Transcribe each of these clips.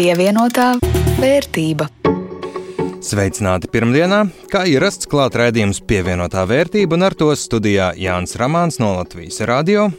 Pievienotā vērtība. Sveicināti pirmdienā, kā ierasts klāt raidījums pievienotā vērtība, un ar to studijā Jānis Ramāns no Latvijas radio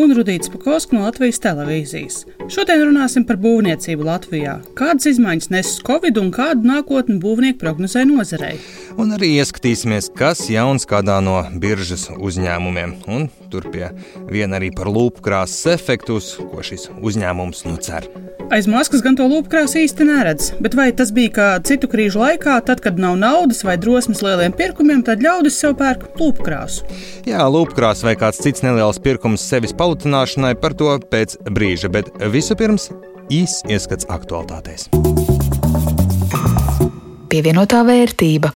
un Rudīts Pakauska no Latvijas televīzijas. Šodien runāsim par būvniecību Latvijā. Kādas izmaiņas nes Covid un kādu nākotni būvnieki prognozē nozarei? Un arī ieskatīsimies, kas jauns kādā no biržas uzņēmumiem. Un tur pie viena arī par lūpkrāsas efektus, ko šis uzņēmums nu cer. Aiz maskas gan to lūpkrāsu īsti neredz, bet vai tas bija kā citu krīžu laikā, tad, kad nav naudas vai drosmes lieliem pirkumiem, tad ļaudis sev pērk lūpkrāsu? Jā, lūpkrāsa vai kāds cits neliels pirkums sevis palutināšanai par to pēc brīža, bet vispirms īs ieskats aktualitātēs. Pievienotā vērtība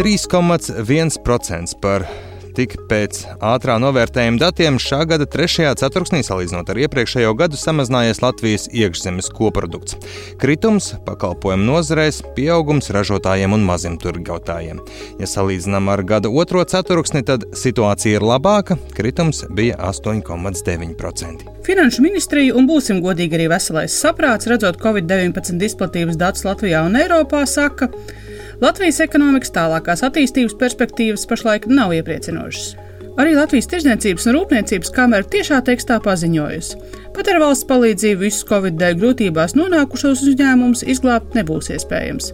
3,1% par Tik pēc ātrā novērtējuma datiem šā gada trešajā ceturksnī, salīdzinot ar iepriekšējo gadu, samazinājies Latvijas iekšzemes koprodukts. Kritums pakalpojumu nozarēs, pieaugums ražotājiem un mazumtirgotājiem. Ja salīdzinām ar gada otro ceturksni, tad situācija ir labāka. Kritums bija 8,9%. Finanšu ministrija un būsim godīgi arī veselais saprāts, redzot Covid-19 izplatības datus Latvijā un Eiropā, saka, ka Latvijas ekonomikas tālākās attīstības perspektīvas pašlaik nav iepriecinošas. Arī Latvijas Tirzniecības un Rūpniecības kamera tiešā tekstā paziņojusi, Pat ar valsts palīdzību visus Covid dēļ grūtībās nonākušos uzņēmumus izglābt nebūs iespējams.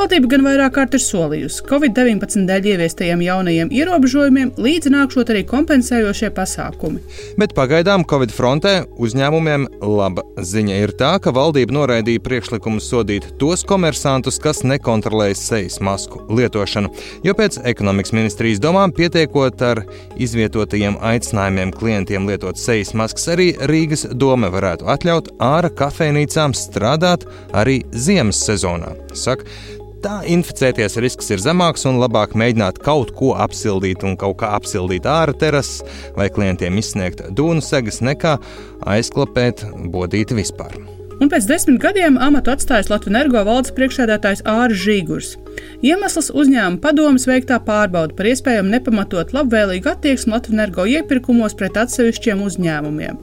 Valdība gan vairāk kārt ir solījusi Covid-19 dēļ ieviestajiem jaunajiem ierobežojumiem līdzi nākšot arī kompensējošie pasākumi. Bet pagaidām Covid frontē uzņēmumiem laba ziņa ir tā, ka valdība noraidīja priekšlikumu sodīt tos komersantus, kas nekontrolējas sejas masku lietošanu, jo pēc ekonomikas ministrijas domām pietiekot ar izvietotajiem aicinājumiem klientiem lietot sejas maskas arī Rīgas doma varētu atļaut ārā kafejnīcām strādāt arī ziemas sezonā. Saka, Tā inficēties risks ir zemāks un labāk mēģināt kaut ko apsildīt un kaut kā apsildīt ārā terases vai klientiem izsniegt dūnu segas, nekā aizklapēt bodīti vispār. Un pēc desmit gadiem amatu atstājis Latvijas energo valdes priekšsēdētājs Āris Žīgurs. Iemesls uzņēmuma padomas veiktā pārbauda par iespējamu nepamatot labvēlīgu attieksmi Latvijas energo iepirkumos pret atsevišķiem uzņēmumiem.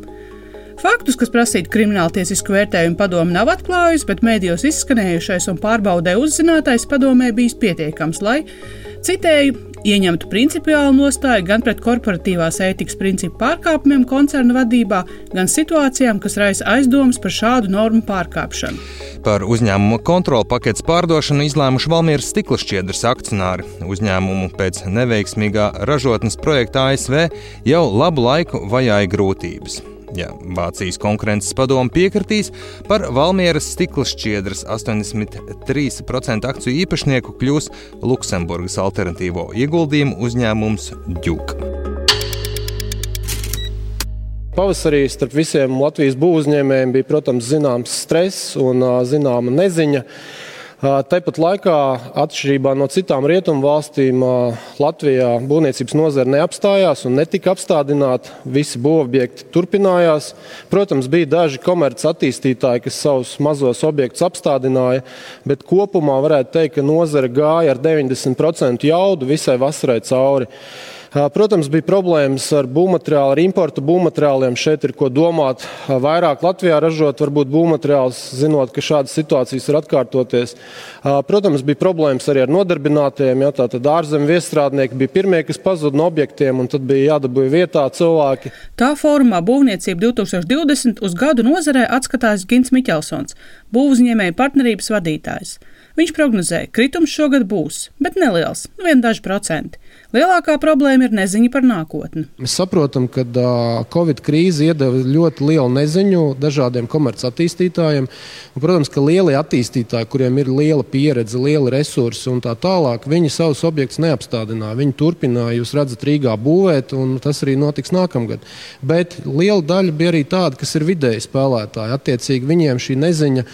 Faktus, kas prasītu krimināltiesisku vērtējumu, padomu nav atklājusi, bet mēdījos izskanējušais un pārbaudē uzzinātais padomē bijis pietiekams, lai, citēju, ieņemtu principiālu nostāju gan pret korporatīvās ētikas principu pārkāpumiem koncernu vadībā, gan situācijām, kas raisa aizdomas par šādu normu pārkāpšanu. Par uzņēmuma kontrolu paketes pārdošanu izlēmuši Valmieras stikla šķiedras akcionāri. Uzņēmumu pēc neveiksmīgā ražotnes projekta ASV jau labu laiku vajāja grūtības. Ja Vācijas konkurences padome piekritīs, par Valmieras stikla šķiedras 83% akciju īpašnieku kļūs Luksemburgas alternatīvo ieguldījumu uzņēmums Djuk. Pavasarī starp visiem Latvijas būvniecējiem bija, protams, zināms stress un zināma neziņa. Tāpat laikā, atšķirībā no citām rietumu valstīm, Latvijā būvniecības nozare neapstājās un netika apstādināta. Visi būvobjekti turpinājās. Protams, bija daži komerces attīstītāji, kas savus mazos objektus apstādināja, bet kopumā varētu teikt, ka nozare gāja ar 90% jaudu visai vasarai cauri. Protams, bija problēmas ar būvmateriālu, ar importu būvmateriāliem. Šeit ir ko domāt. Vairāk Latvijā ražot, varbūt būvmateriālus, zinot, ka šādas situācijas var atkārtoties. Protams, bija problēmas arī ar nodarbinātiem. Ja, Tātad ārzemju viestrādnieki bija pirmie, kas pazuda no objektiem, un tad bija jādabūja vietā cilvēki. Tā formā Būvniecība 2020 uz gadu nozarē atskatās Gins Miķelsons, būvuzņēmēju partnerības vadītājs. Viņš prognozēja, ka kritums šogad būs, bet neliels, nu vien daži procenti. Lielākā problēma ir neziņa par nākotni. Mēs saprotam, ka uh, Covid krīze iedeva ļoti lielu neziņu dažādiem komercattīstītājiem. Un, protams, ka lielie attīstītāji, kuriem ir liela pieredze, liela resursi un tā tālāk, viņi savus objektus neapstādināja. Viņi turpināja, jūs redzat, Rīgā būvēt, un tas arī notiks nākamgad. Bet liela daļa bija arī tāda, kas ir vidēji spēlētāji. Attiecīgi viņiem šī neziņa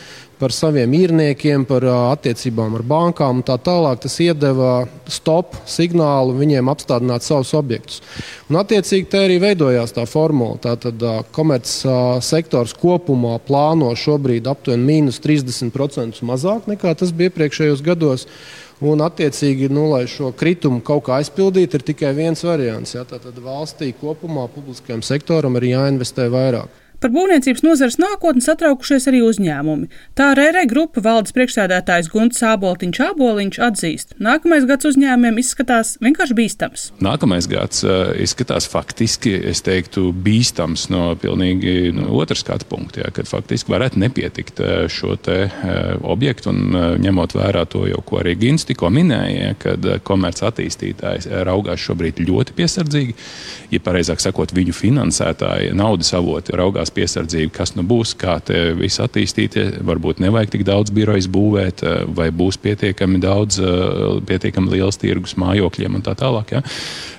par saviem īrniekiem, par attiecībām ar bankām un tā tālāk. Tas iedeva stop signālu viņiem apstādināt savus objektus. Un, attiecīgi, te arī veidojās tā formula. Tātad komerces sektors kopumā plāno šobrīd aptuveni mīnus 30% mazāk nekā tas bija iepriekšējos gados. Un, attiecīgi, nu, lai šo kritumu kaut kā aizpildītu, ir tikai viens variants. Ja? Tātad valstī kopumā publiskajam sektoram ir jāinvestē vairāk. Par būvniecības nozares nākotni satraukušies arī uzņēmumi. Tā RR grupa valdes priekšsēdētājs Gunts Āboltiņš Āboliņš atzīst, nākamais gads uzņēmumiem izskatās vienkārši bīstams. Nākamais gads uh, izskatās faktiski, es teiktu, bīstams no pilnīgi no otras skatu punkta, ja, kad faktiski varētu nepietikt šo te uh, objektu un uh, ņemot vērā to jau, ko arī Gins tikko minēja, kad komerc attīstītājs raugās šobrīd ļoti piesardzīgi, ja pareizāk sakot, viņu finansētāji naudas avoti raugās piesardzību, kas nu būs, kā te viss attīstīties. Varbūt nevajag tik daudz birojas būvēt, eh, vai būs pietiekami daudz, eh, pietiekami liels tirgus mājokļiem un tā tālāk. Ja?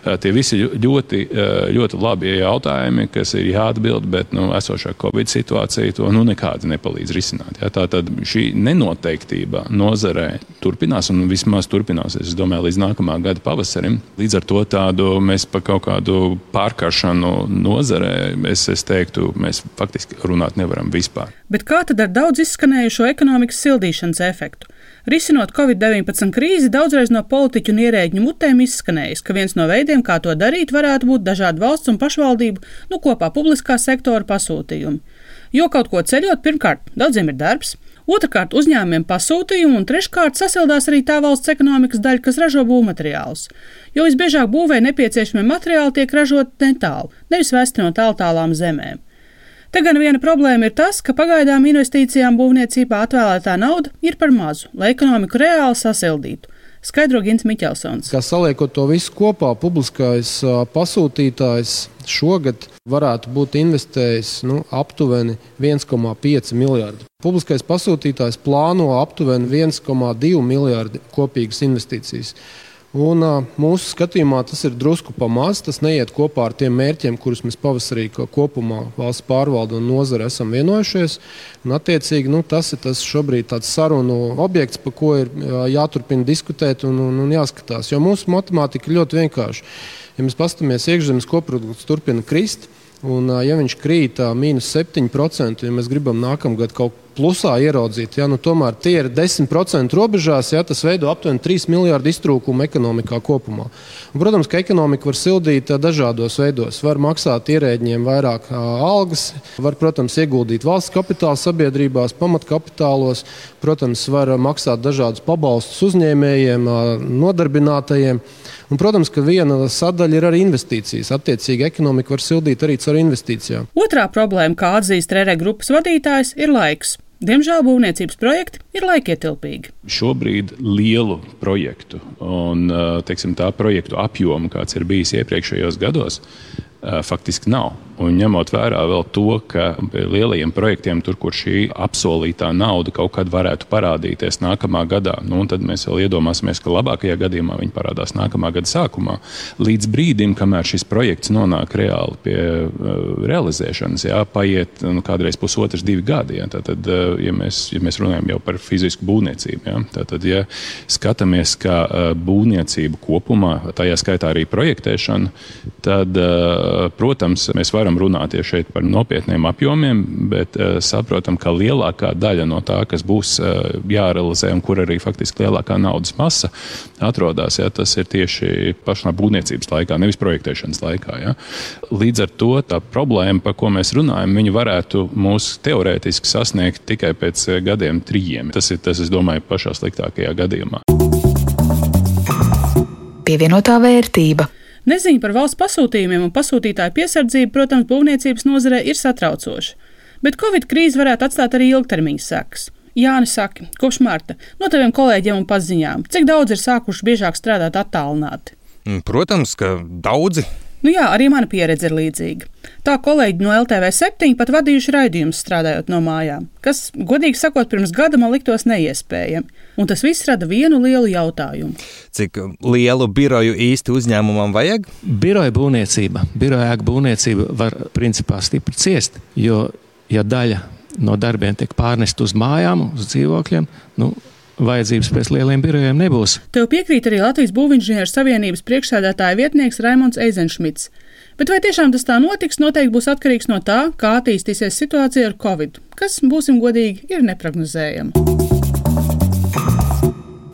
Eh, tie visi ļoti, ļoti labi jautājumi, kas ir jāatbild, bet nu, esošā Covid situācija to nu, nekādi nepalīdz risināt. Ja? Tātad šī nenoteiktība nozarē turpinās un vismaz turpināsies, es domāju, līdz nākamā gada pavasarim. Līdz ar to tādu mēs par kaut kādu pārkaršanu nozarē, es, es teiktu, mēs faktiski runāt nevaram vispār. Bet kā tad ar daudz izskanējušo ekonomikas sildīšanas efektu? Risinot Covid-19 krīzi, daudzreiz no politiķu un ierēģņu mutēm izskanējis, ka viens no veidiem, kā to darīt, varētu būt dažādu valsts un pašvaldību, nu kopā publiskā sektora pasūtījumi. Jo kaut ko ceļot, pirmkārt, daudziem ir darbs, Otrakārt, uzņēmumiem pasūtījumu, un treškārt, sasildās arī tā valsts ekonomikas daļa, kas ražo būvmateriālus. Jo visbiežāk būvē nepieciešamie materiāli tiek ražoti netālu, nevis vēsti no tālu tālām zemēm. Te gan viena problēma ir tas, ka pagaidām investīcijām būvniecībā atvēlētā nauda ir par mazu, lai ekonomiku reāli sasildītu. Skaidro Gins Miķelsons. Kā saliekot to visu kopā, publiskais pasūtītājs šogad varētu būt investējis nu, aptuveni 1,5 miljardu. Publiskais pasūtītājs plāno aptuveni 1,2 miljardu kopīgas investīcijas. Un, mūsu skatījumā tas ir drusku pamazs. Tas neiet kopā ar tiem mērķiem, kurus mēs pavasarī kopumā valsts pārvalde un nozare esam vienojušies. Un, attiecīgi, nu, tas ir tas šobrīd tāds sarunu objekts, par ko ir jāturpina diskutēt un, un, un jāskatās. Jo mūsu matemātika ir ļoti vienkārša. Ja mēs paskatāmies, iekšzemes koprodukts turpina krist. Un, ja viņš krīt mīnus 7%, ja mēs gribam nākamgad kaut plusā ieraudzīt, ja, nu, tomēr tie ir 10% robežās, ja, tas veido aptuveni 3 miljārdu iztrūkumu ekonomikā kopumā. Un, protams, ka ekonomika var sildīt dažādos veidos. Var maksāt ierēģiem vairāk algas, var, protams, ieguldīt valsts kapitāla sabiedrībās, pamatkapitālos, protams, var maksāt dažādus pabalstus uzņēmējiem, nodarbinātajiem. Un, protams, ka viena sadaļa ir arī investīcijas. Attiecīgi, ekonomika var sildīt arī caur investīcijām. Otrā problēma, kā atzīst Rere grupas vadītājs, ir laiks. Diemžēl būvniecības projekti ir laikietilpīgi. Šobrīd lielu projektu un teiksim, tā projektu apjomu, kāds ir bijis iepriekšējos gados, faktiski nav. Un ņemot vērā vēl to, ka lielajiem projektiem, tur, kur šī apsolītā nauda kaut kad varētu parādīties nākamā gadā, nu, tad mēs vēl iedomāsimies, ka labākajā gadījumā viņi parādās nākamā gada sākumā. Līdz brīdim, kamēr šis projekts nonāk reāli pie uh, realizēšanas, jā, paiet nu, kādreiz pusotrs, divi gadi. Jā. Tātad, uh, ja mēs, ja mēs runājam jau par fizisku būvniecību, jā, tad, ja skatāmies, kā uh, būvniecību kopumā, tajā skaitā arī projektēšanu, tad, uh, protams, mēs varam runāt ja šeit par nopietniem apjomiem, bet uh, saprotam, ka lielākā daļa no tā, kas būs uh, jārealizē un kur arī faktiski lielākā naudas masa atrodas, ja, tas ir tieši pašā būvniecības laikā, nevis projektēšanas laikā. Ja. Līdz ar to tā problēma, par ko mēs runājam, viņi varētu mūs teorētiski sasniegt tikai pēc eh, gadiem, trījiem. Tas ir tas, es domāju, pašā sliktākajā gadījumā. Pievienotā vērtība. Neziņa par valsts pasūtījumiem un pasūtītāju piesardzību, protams, būvniecības nozarē ir satraucoša. Bet Covid krīze varētu atstāt arī ilgtermiņa sekas. Jānis saka, kopš marta no taviem kolēģiem un paziņām, cik daudz ir sākuši biežāk strādāt attālināti? Protams, ka daudzi. Nu jā, arī mana pieredze ir līdzīga. Tā kolēģi no LTV 7 pat vadījuši raidījumus strādājot no mājām, kas, godīgi sakot, pirms gada man liktos neiespējami. Un tas viss rada vienu lielu jautājumu. Cik lielu biroju īsti uzņēmumam vajag? Biroja būvniecība, biroja būvniecība var principā stipri ciest, jo ja daļa no darbiem tiek pārnest uz mājām, uz dzīvokļiem, nu, vajadzības pēc lieliem birojiem nebūs. Tev piekrīt arī Latvijas Būvniecības Savienības priekšsēdētāja vietnieks Raimons Eizenšmits. Bet vai tiešām tas tā notiks, noteikti būs atkarīgs no tā, kā attīstīsies situācija ar Covid, kas, būsim godīgi, ir neprognozējama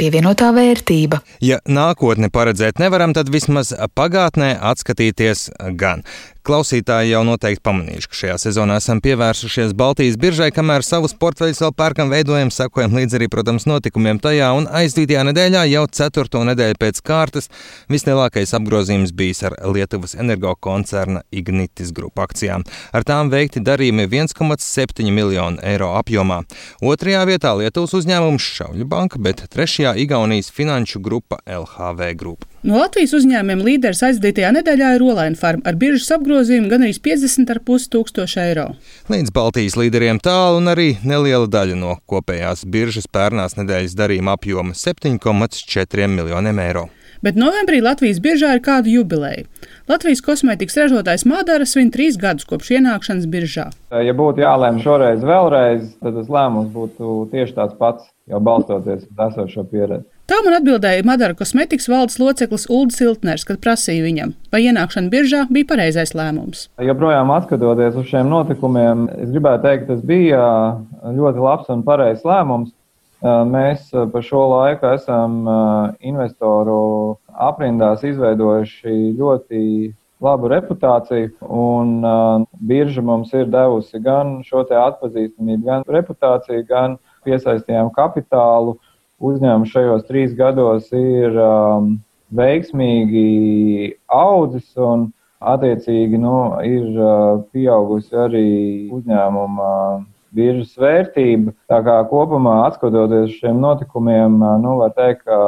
pievienotā vērtība. Ja nākotni paredzēt nevaram, tad vismaz pagātnē atskatīties gan. Klausītāji jau noteikti pamanījuši, ka šajā sezonā esam pievērsušies Baltijas biržai, kamēr savus portfeļus vēl pērkam, veidojam, sekojam līdzi arī, protams, notikumiem tajā. Un aizdītajā nedēļā, jau ceturto nedēļu pēc kārtas, vislielākais apgrozījums bijis ar Lietuvas energo koncerna Ignitis grupu akcijām. Ar tām veikti darījumi 1,7 miljonu eiro apjomā. Otrajā vietā Lietuvas uzņēmums Šauļu banka, bet trešajā Igaunijas finanšu grupa LHV grupa. No Latvijas uzņēmumiem līderis aizdītajā nedēļā ir Olaina Farma ar biržas apgrozījumu gan arī 50,5 tūkstoši eiro. Līdz Baltijas līderiem tālu un arī neliela daļa no kopējās biržas pērnās nedēļas darījuma apjoma - 7,4 miljoniem eiro. Bet novembrī Latvijas biržā ir kāda jubileja. Latvijas kosmētikas ražotājs Madara svin trīs gadus kopš ienākšanas biržā. Ja būtu jālēm šoreiz vēlreiz, tad tas lēmums būtu tieši tāds pats, jau balstoties uz esošo pieredzi. Tā man atbildēja Madara kosmetikas valdes loceklis Ulris Siltners, kad prasīja viņam, vai ienākšana biržā bija pareizais lēmums. Joprojām skatoties uz šiem notikumiem, es gribētu teikt, tas bija ļoti labs un pareizs lēmums. Mēs pa šo laiku esam investoru aprindās izveidojuši ļoti labu reputāciju, un uh, birža mums ir devusi gan šo atpazīstamību, gan reputāciju, gan piesaistījām kapitālu uzņēmums šajos trīs gados ir um, veiksmīgi audzis un attiecīgi nu, ir uh, pieaugusi arī uzņēmuma biržas vērtība. Tā kā kopumā skatoties uz šiem notikumiem, uh, nu, var teikt, ka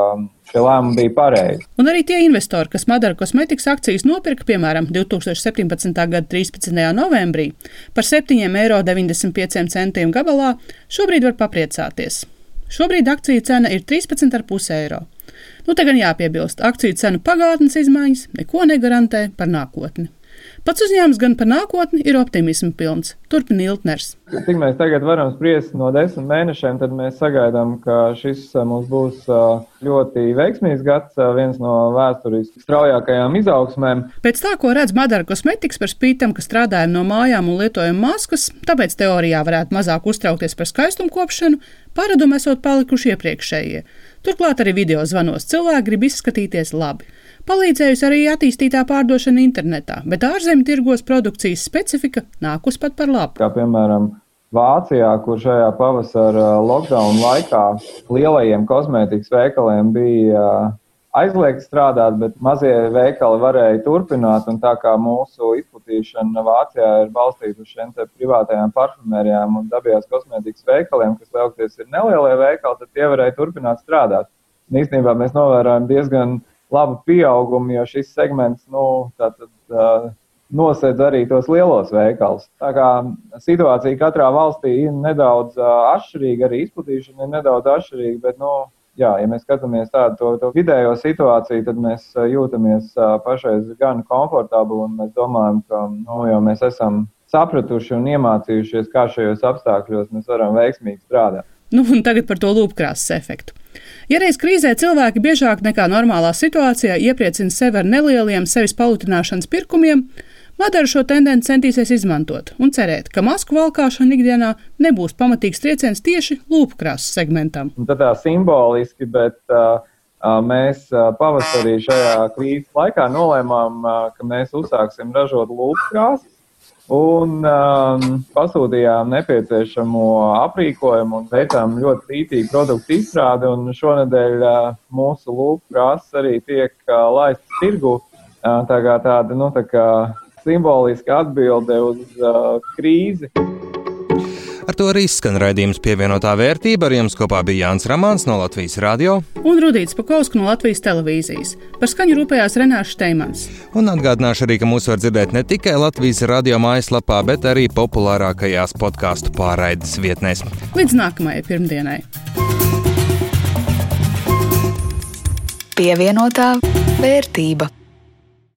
šie lēmumi bija pareizi. Un arī tie investori, kas Madara kosmetikas akcijas nopirka, piemēram, 2017. gada 13. novembrī par 7,95 eiro gabalā, šobrīd var papriecāties. Šobrīd akciju cena ir 13,5 eiro. Nu, te gan jāpiebilst, akciju cenu pagātnes izmaiņas neko negarantē par nākotni. Pats uzņēmums gan par nākotni ir optimismu pilns. Turpina Iltners. Cik mēs tagad varam spriest no desmit mēnešiem, tad mēs sagaidām, ka šis mums būs ļoti veiksmīgs gads, viens no vēsturiski straujākajām izaugsmēm. Pēc tā, ko redz Madara kosmetikas par spītam, ka strādājam no mājām un lietojam maskas, tāpēc teorijā varētu mazāk uztraukties par skaistumu kopšanu, paradumi esot palikuši iepriekšējie. Turklāt arī video zvanos cilvēki grib izskatīties labi. Palīdzējusi arī attīstītā pārdošana internetā, bet ārzemju tirgos produkcijas specifika nākus pat par labu. Kā piemēram, Vācijā, kur šajā pavasara lockdown laikā lielajiem kosmētikas veikaliem bija aizliegts strādāt, bet mazie veikali varēja turpināt. Tā kā mūsu izplatīšana Vācijā ir balstīta uz šiem privātajām parfumērijām un dabījās kosmētikas veikaliem, kas lielākoties ir nelielie veikali, tad tie varēja turpināt strādāt. Un īstenībā mēs novērojam diezgan labu pieaugumu, jo šis segments nu, tātad, uh, nosedz arī tos lielos veikalus. Tā kā situācija katrā valstī ir nedaudz uh, atšķirīga, arī izplatīšana ir nedaudz atšķirīga, bet, nu, jā, ja mēs skatāmies tādu to, to vidējo situāciju, tad mēs jūtamies uh, pašreiz gan komfortabli un mēs domājam, ka nu, jau mēs esam sapratuši un iemācījušies, kā šajos apstākļos mēs varam veiksmīgi strādāt. Nu, un tagad par to lūpkrāsas efektu. Ja reiz krīzē cilvēki biežāk nekā normālā situācijā iepriecina sevi ar nelieliem sevis palutināšanas pirkumiem, Madara šo tendenci centīsies izmantot un cerēt, ka masku valkāšana ikdienā nebūs pamatīgs trieciens tieši lūpkrāsas segmentam. Tad tā simboliski, bet uh, mēs pavasarī šajā krīzes laikā nolēmām, uh, ka mēs uzsāksim ražot lūpkrāsas un um, pasūtījām nepieciešamo aprīkojumu un veicām ļoti rītīgu produktu izstrādi. Šonadēļ uh, mūsu lūpu krāsas arī tiek uh, laistas tirgu. Uh, tā kā tāda nu, tā kā simboliska atbilde uz uh, krīzi. Ar to arī skan raidījums pievienotā vērtība. Ar jums kopā bija Jānis Rāmāns no Latvijas radio un Rudīts Pakausks no Latvijas televīzijas. Par skaņu rūpējās Renāša Steimans. Un atgādināšu arī, ka mūs var dzirdēt ne tikai Latvijas radio mājaslapā, bet arī populārākajās podkāstu pārraides vietnēs. Līdz nākamajai pirmdienai! Pievienotā vērtība.